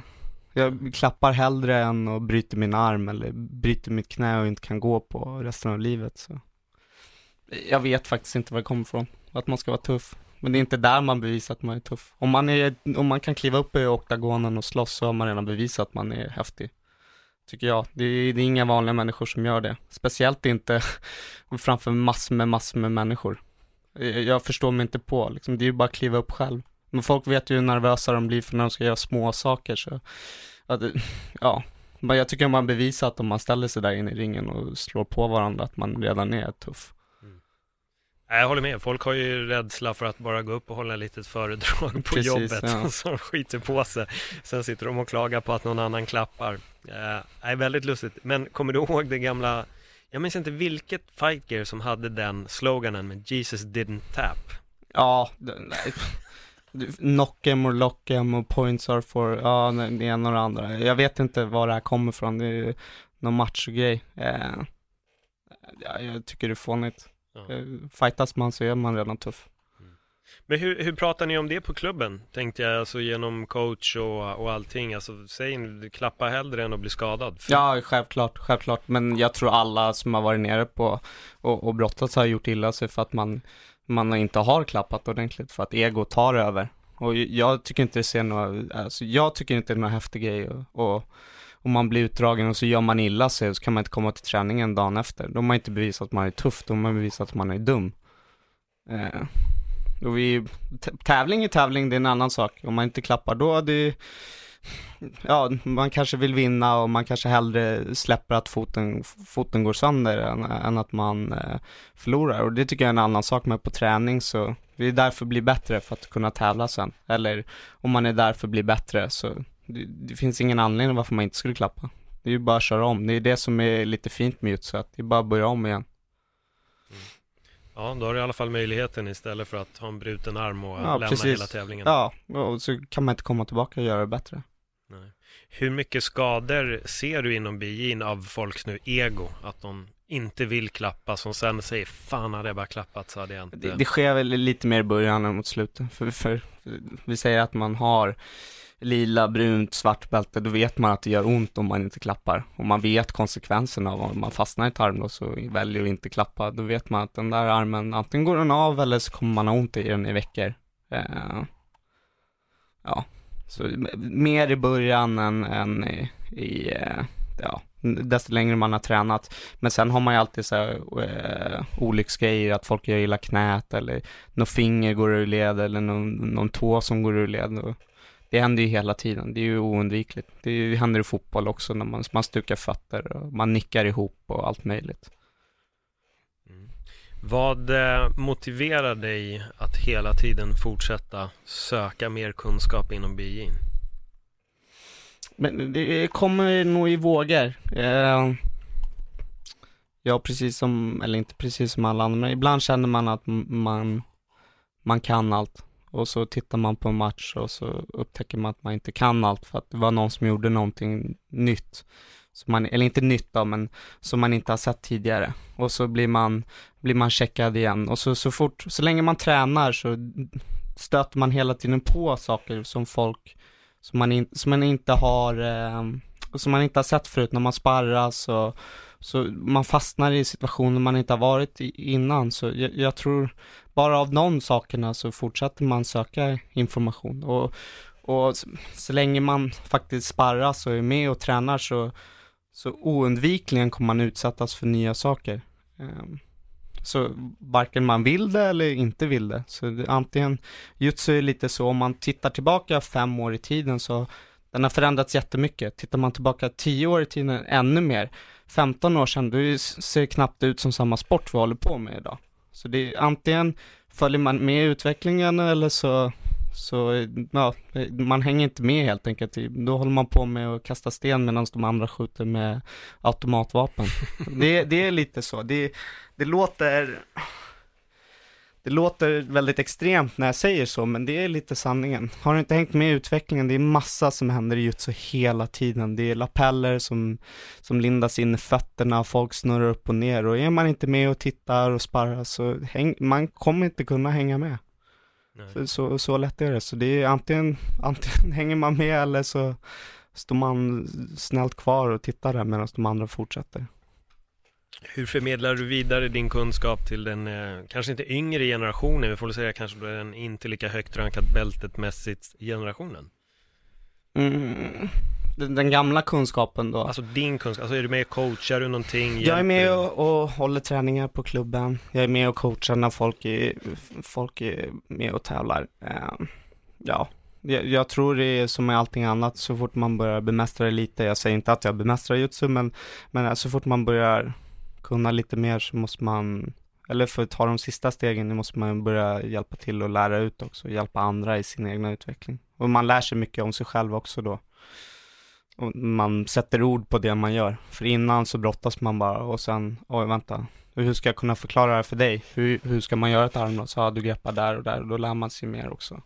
Jag klappar hellre än och bryter min arm eller bryter mitt knä och inte kan gå på resten av livet. Så. Jag vet faktiskt inte var det kommer ifrån. Att man ska vara tuff. Men det är inte där man bevisar att man är tuff. Om man, är, om man kan kliva upp i oktagonen och slåss så har man redan bevisat att man är häftig. Tycker jag. Det är, det är inga vanliga människor som gör det. Speciellt inte [laughs] framför massor med massor med människor. Jag förstår mig inte på, liksom, det är ju bara att kliva upp själv. Men folk vet ju hur nervösa de blir för när de ska göra små saker så, att, [laughs] ja. Men jag tycker man bevisar att om man ställer sig där inne i ringen och slår på varandra att man redan är tuff. Jag håller med. Folk har ju rädsla för att bara gå upp och hålla ett litet föredrag på Precis, jobbet. Ja. [laughs] Så de skiter på sig. Sen sitter de och klagar på att någon annan klappar. Eh, är väldigt lustigt. Men kommer du [laughs] ihåg det gamla, jag minns inte vilket fight gear som hade den sloganen med Jesus didn't tap. Ja, nej. Knock em och lock em och points are for, ja, det ena och det andra. Jag vet inte var det här kommer ifrån. Det är någon machogrej. Eh, ja, jag tycker det är fånigt. Ja. Eh, fightas man så är man redan tuff. Men hur, hur pratar ni om det på klubben? Tänkte jag, alltså genom coach och, och allting. Alltså säg ni, klappa hellre än att bli skadad. Ja, självklart, självklart. Men jag tror alla som har varit nere på och, och brottats har gjort illa sig för att man, man inte har klappat ordentligt. För att ego tar över. Och jag tycker inte det ser några, alltså jag tycker inte det är någon häftig grej och, och om man blir utdragen och så gör man illa sig så kan man inte komma till träningen dagen efter. Då har man inte bevisat att man är tuff, då har man bevisat att man är dum. Eh, och vi, tävling är tävling, det är en annan sak. Om man inte klappar då, det ja, man kanske vill vinna och man kanske hellre släpper att foten, foten går sönder än, än att man eh, förlorar. Och det tycker jag är en annan sak med på träning så det är därför bli bättre för att kunna tävla sen. Eller om man är där för att bli bättre så det, det, finns ingen anledning varför man inte skulle klappa. Det är ju bara att köra om. Det är det som är lite fint med jutsu, att det är bara att börja om igen. Ja, då har du i alla fall möjligheten istället för att ha en bruten arm och ja, lämna precis. hela tävlingen. Ja, och så kan man inte komma tillbaka och göra det bättre. Nej. Hur mycket skador ser du inom BJ'n av folks nu ego? Att de inte vill klappa som sen säger Fan hade jag bara klappat så hade jag inte Det, det sker väl lite mer i början än mot slutet för, för vi säger att man har lila, brunt, svart bälte, då vet man att det gör ont om man inte klappar. Och man vet konsekvenserna av om man fastnar i ett armlås och väljer att inte klappa. Då vet man att den där armen, antingen går den av eller så kommer man ha ont i den i veckor. Eh, ja, så mer i början än, än i, i eh, ja, desto längre man har tränat. Men sen har man ju alltid så här, eh, olycksgrejer, att folk gör illa knät eller något finger går ur led eller någon, någon tå som går ur led. Och det händer ju hela tiden, det är ju oundvikligt. Det, händer i fotboll också när man, man stukar fötter och man nickar ihop och allt möjligt. Mm. Vad eh, motiverar dig att hela tiden fortsätta söka mer kunskap inom biologin? Men det kommer nog i vågor. Eh, ja, precis som, eller inte precis som alla andra, men ibland känner man att man, man kan allt och så tittar man på en match och så upptäcker man att man inte kan allt för att det var någon som gjorde någonting nytt. Som man, eller inte nytt då, men som man inte har sett tidigare. Och så blir man, blir man checkad igen. Och så, så fort, så länge man tränar så stöter man hela tiden på saker som folk, som man, in, som man inte har, eh, som man inte har sett förut när man sparras och så man fastnar i situationer man inte har varit i innan. Så jag, jag tror bara av de sakerna så fortsätter man söka information. Och, och så, så länge man faktiskt sparras och är med och tränar så, så oundvikligen kommer man utsättas för nya saker. Ehm, så varken man vill det eller inte vill det. Så det, antingen, jutsu är lite så, om man tittar tillbaka fem år i tiden så den har förändrats jättemycket. Tittar man tillbaka tio år i tiden, ännu mer. 15 år sedan, då ser det knappt ut som samma sport vi håller på med idag. Så det är antingen följer man med i utvecklingen eller så, så ja, man hänger inte med helt enkelt. Då håller man på med att kasta sten medan de andra skjuter med automatvapen. [laughs] det, det är lite så, det, det låter det låter väldigt extremt när jag säger så, men det är lite sanningen. Har du inte hängt med i utvecklingen, det är massa som händer i jutsu hela tiden. Det är lappeller som, som lindas in i fötterna, folk snurrar upp och ner och är man inte med och tittar och sparrar så häng, man kommer inte kunna hänga med. Så, så, så, lätt är det. Så det är antingen, [laughs] antingen hänger man med eller så står man snällt kvar och tittar där medan de andra fortsätter. Hur förmedlar du vidare din kunskap till den, eh, kanske inte yngre generationen, vi får väl säga kanske den inte lika högt rankad bältetmässigt generationen? Mm. Den, den, gamla kunskapen då? Alltså din kunskap, alltså är du med och coachar du någonting? Jag är med och, och, håller träningar på klubben. Jag är med och coachar när folk är, folk är med och tävlar. Uh, ja, jag, jag, tror det är som med allting annat, så fort man börjar bemästra det lite, jag säger inte att jag bemästrar jutsu, men, men så fort man börjar kunna lite mer så måste man, eller för att ta de sista stegen, måste man börja hjälpa till och lära ut också, hjälpa andra i sin egna utveckling. Och man lär sig mycket om sig själv också då. Och man sätter ord på det man gör. För innan så brottas man bara och sen, oj vänta, hur ska jag kunna förklara det här för dig? Hur, hur ska man göra ett armbrott? Så, ja, du greppar där och där och då lär man sig mer också.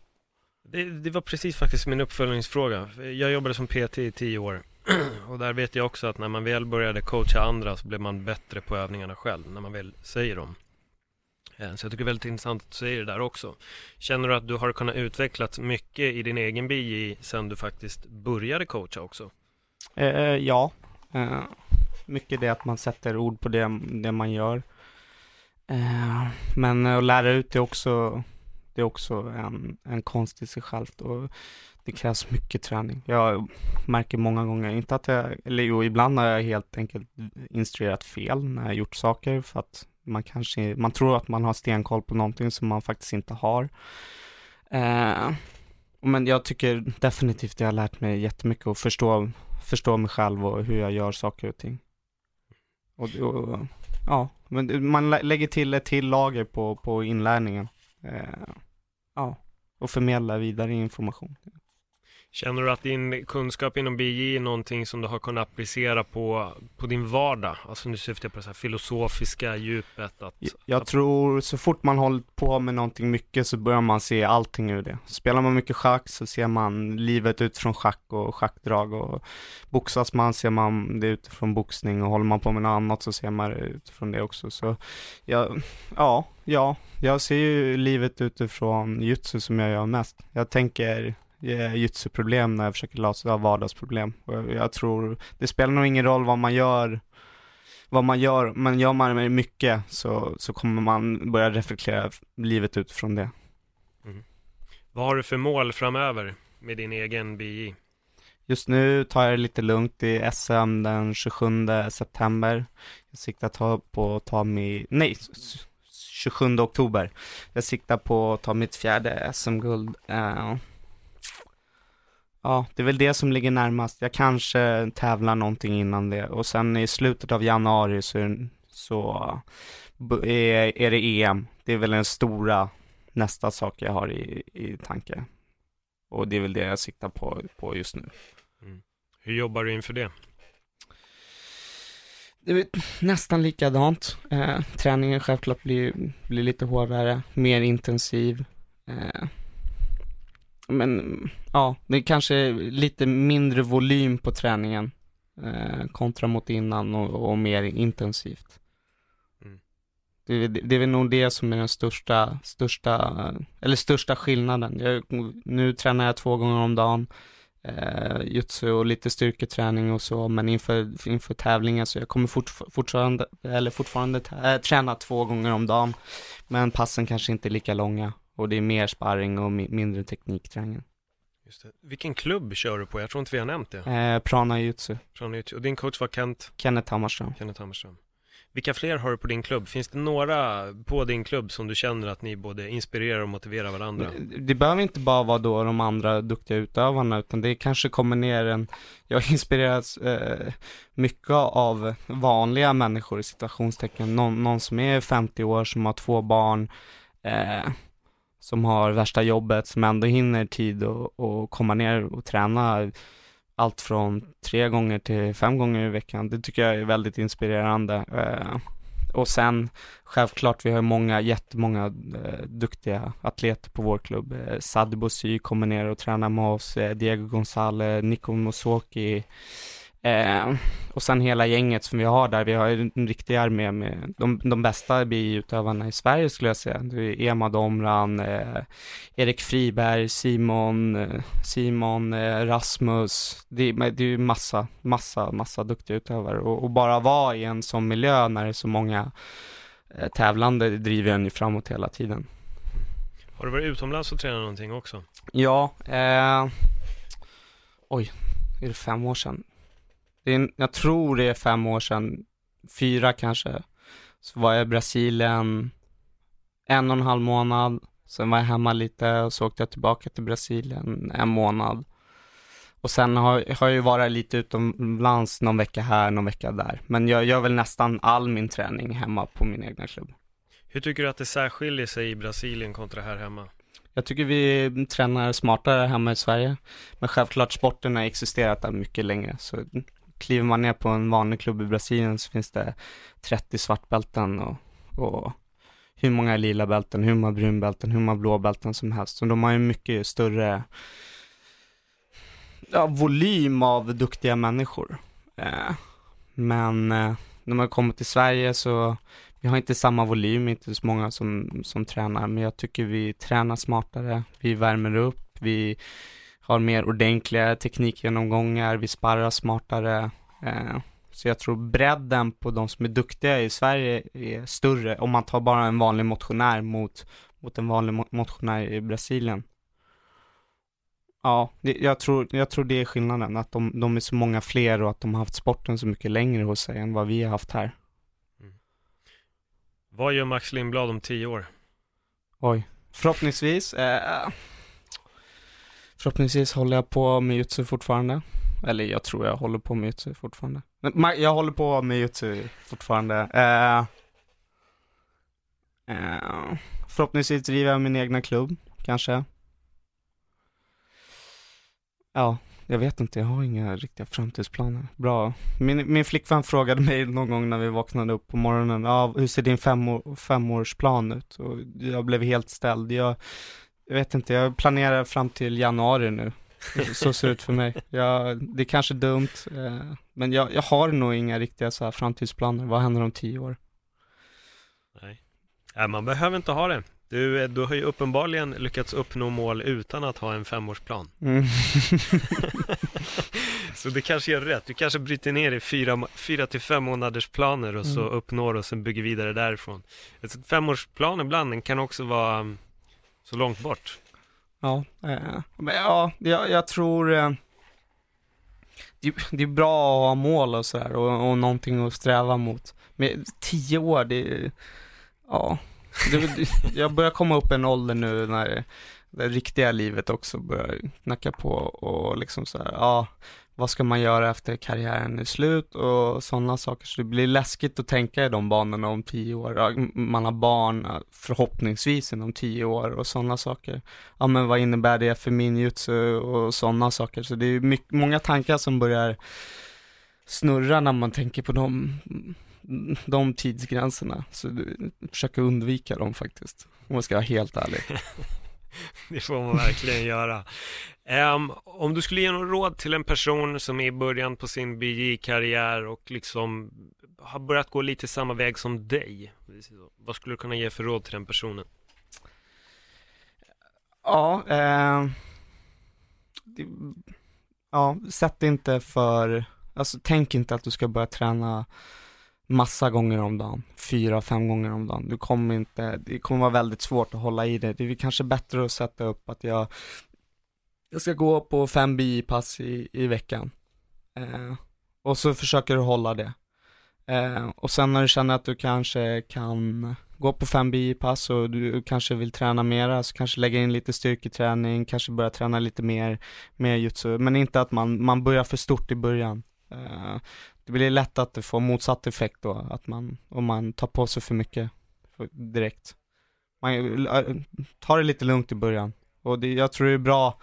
Det, det var precis faktiskt min uppföljningsfråga. Jag jobbade som PT i tio år [clears throat] och där vet jag också att när man väl började coacha andra så blev man bättre på övningarna själv, när man väl säger dem. Eh, så jag tycker det är väldigt intressant att du säger det där också. Känner du att du har kunnat utvecklas mycket i din egen BJ sen du faktiskt började coacha också? Eh, eh, ja, eh, mycket det att man sätter ord på det, det man gör. Eh, men att lära ut det också, det är också en, en konst i sig självt. Och det krävs mycket träning. Jag märker många gånger, inte att jag, eller jo, ibland har jag helt enkelt instruerat fel när jag gjort saker för att man kanske, man tror att man har stenkoll på någonting som man faktiskt inte har. Eh, men jag tycker definitivt jag har lärt mig jättemycket och förstå, förstå mig själv och hur jag gör saker och ting. Och, och ja, men man lägger till ett till lager på, på inlärningen. Eh, ja, och förmedlar vidare information. Känner du att din kunskap inom BJ är någonting som du har kunnat applicera på, på din vardag? Alltså nu syftar jag på det här filosofiska djupet att, Jag att... tror så fort man håller på med någonting mycket så börjar man se allting ur det. Spelar man mycket schack så ser man livet utifrån schack och schackdrag och boxas man ser man det utifrån boxning och håller man på med något annat så ser man det utifrån det också. Så ja, ja, ja, jag ser ju livet utifrån jutsu som jag gör mest. Jag tänker jujutsu-problem när jag försöker lösa vardagsproblem. Och jag tror, det spelar nog ingen roll vad man gör, vad man gör, men gör man det mycket så, så kommer man börja reflektera livet utifrån det. Mm. Vad har du för mål framöver med din egen BI? Just nu tar jag det lite lugnt i SM den 27 september. Jag siktar på att ta mig, nej, 27 oktober. Jag siktar på att ta mitt fjärde SM-guld. Uh, Ja, det är väl det som ligger närmast. Jag kanske tävlar någonting innan det och sen i slutet av januari så, så är, är det EM. Det är väl den stora nästa sak jag har i, i tanke. Och det är väl det jag siktar på, på just nu. Mm. Hur jobbar du inför det? Det är nästan likadant. Eh, träningen självklart blir, blir lite hårdare, mer intensiv. Eh, men ja, det är kanske lite mindre volym på träningen eh, kontra mot innan och, och mer intensivt. Mm. Det, det, det är väl nog det som är den största, största, eller största skillnaden. Jag, nu tränar jag två gånger om dagen, eh, jutsu och lite styrketräning och så, men inför, inför tävlingen så jag kommer fort, fortfarande, eller fortfarande äh, träna två gånger om dagen, men passen kanske inte är lika långa. Och det är mer sparring och mindre teknikträning. Just det. Vilken klubb kör du på? Jag tror inte vi har nämnt det. Eh, Prana Jutsu. Prana Jutsu. Och din coach var Kent? Kenneth Hammarström. Kenneth Hammarström. Vilka fler har du på din klubb? Finns det några på din klubb som du känner att ni både inspirerar och motiverar varandra? Det behöver inte bara vara då de andra duktiga utövarna utan det kanske kommer ner en, jag inspireras eh, mycket av vanliga människor i situationstecken, någon, någon som är 50 år, som har två barn, eh, som har värsta jobbet, som ändå hinner tid och, och komma ner och träna allt från tre gånger till fem gånger i veckan. Det tycker jag är väldigt inspirerande. Eh, och sen självklart, vi har många, jättemånga eh, duktiga atleter på vår klubb. Eh, Sadibou Sy kommer ner och tränar med oss, eh, Diego Gonzalez, Nico Mosoki, Eh, och sen hela gänget som vi har där, vi har en riktig armé med de, de bästa biutövarna i Sverige skulle jag säga. Det är Ema Domran, eh, Erik Friberg, Simon, eh, Simon, eh, Rasmus. Det, det är ju massa, massa, massa duktiga utövare och, och, bara vara i en sån miljö när det är så många eh, tävlande driver en ju framåt hela tiden. Har du varit utomlands och tränat någonting också? Ja, eh, oj, är det fem år sedan? Det är, jag tror det är fem år sedan, fyra kanske, så var jag i Brasilien en och en halv månad, sen var jag hemma lite och så åkte jag tillbaka till Brasilien en månad. Och sen har, har jag ju varit lite utomlands någon vecka här, någon vecka där. Men jag gör väl nästan all min träning hemma på min egna klubb. Hur tycker du att det särskiljer sig i Brasilien kontra här hemma? Jag tycker vi tränar smartare hemma i Sverige. Men självklart sporten har existerat där mycket längre. Så kliver man ner på en vanlig klubb i Brasilien så finns det 30 svartbälten och, och hur många lila bälten, hur många brunbälten, hur många blåbälten som helst. Så de har ju mycket större ja, volym av duktiga människor. Eh, men eh, när man kommer till Sverige så vi har inte samma volym, inte så många som, som tränar, men jag tycker vi tränar smartare, vi värmer upp, vi har mer ordentliga teknikgenomgångar, vi sparrar smartare. Eh, så jag tror bredden på de som är duktiga i Sverige är större om man tar bara en vanlig motionär mot, mot en vanlig motionär i Brasilien. Ja, det, jag, tror, jag tror det är skillnaden, att de, de är så många fler och att de har haft sporten så mycket längre hos sig än vad vi har haft här. Mm. Vad gör Max Lindblad om tio år? Oj, förhoppningsvis. Eh, Förhoppningsvis håller jag på med jutsu fortfarande. Eller jag tror jag håller på med jutsu fortfarande. Jag håller på med jutsu fortfarande. Uh, uh, förhoppningsvis driver jag min egna klubb, kanske. Ja, jag vet inte, jag har inga riktiga framtidsplaner. Bra. Min, min flickvän frågade mig någon gång när vi vaknade upp på morgonen, ja, hur ser din femår, femårsplan ut? Och jag blev helt ställd. Jag, jag vet inte, jag planerar fram till januari nu. Så ser det ut för mig. Jag, det är kanske dumt, eh, men jag, jag har nog inga riktiga så här framtidsplaner. Vad händer om tio år? Nej, ja, man behöver inte ha det. Du, du har ju uppenbarligen lyckats uppnå mål utan att ha en femårsplan. Mm. [laughs] så det kanske gör rätt. Du kanske bryter ner i fyra, fyra till fem månaders planer och så mm. uppnår och sen bygger vidare därifrån. Ett femårsplan ibland kan också vara så långt bort? Ja, eh, men ja, jag, jag tror eh, det, det, är bra att ha mål och sådär och, och någonting att sträva mot. Men tio år, det, ja, det, jag börjar komma upp en ålder nu när det riktiga livet också börjar knacka på och liksom så här, ja, vad ska man göra efter karriären är slut och sådana saker. Så det blir läskigt att tänka i de banorna om tio år. Man har barn förhoppningsvis inom tio år och sådana saker. Ja men vad innebär det för min jutsu och sådana saker. Så det är mycket, många tankar som börjar snurra när man tänker på de, de tidsgränserna. Så försöka undvika dem faktiskt, om man ska vara helt ärlig. [laughs] det får man verkligen göra. Um, om du skulle ge något råd till en person som är i början på sin BJ-karriär och liksom har börjat gå lite samma väg som dig. Vad skulle du kunna ge för råd till den personen? Ja, eh, det, ja, sätt inte för, alltså tänk inte att du ska börja träna massa gånger om dagen, fyra, fem gånger om dagen. Du kommer inte, det kommer vara väldigt svårt att hålla i det. Det är kanske bättre att sätta upp att jag jag ska gå på fem bipass i, i veckan. Eh, och så försöker du hålla det. Eh, och sen när du känner att du kanske kan gå på fem biopass och du kanske vill träna mera så kanske lägga in lite styrketräning, kanske börja träna lite mer, mer jutsu, men inte att man, man börjar för stort i början. Eh, det blir lätt att det får motsatt effekt då, att man, om man tar på sig för mycket direkt. Man, tar det lite lugnt i början. Och det, jag tror det är bra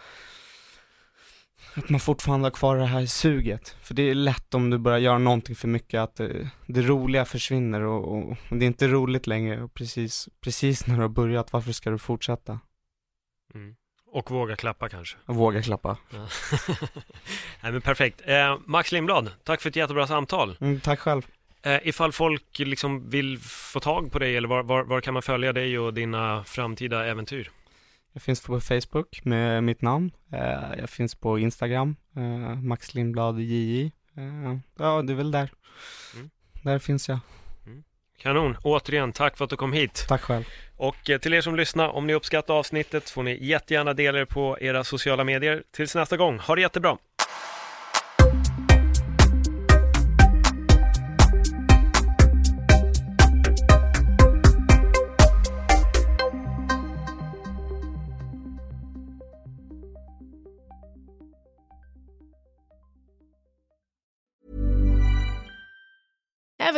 att man fortfarande har kvar det här suget. För det är lätt om du börjar göra någonting för mycket att det, det roliga försvinner och, och, det är inte roligt längre. Och precis, precis när du har börjat, varför ska du fortsätta? Mm. Och våga klappa kanske? Våga klappa. Ja. [laughs] Nej men perfekt. Eh, Max Lindblad, tack för ett jättebra samtal. Mm, tack själv. Eh, ifall folk liksom vill få tag på dig eller var, var, var, kan man följa dig och dina framtida äventyr? Jag finns på Facebook med mitt namn. Eh, jag finns på Instagram, eh, Max Lindblad JJ. Eh, ja, det är väl där. Mm. Där finns jag. Kanon! Återigen, tack för att du kom hit. Tack själv. Och eh, till er som lyssnar, om ni uppskattar avsnittet får ni jättegärna dela er på era sociala medier. Tills nästa gång, ha det jättebra!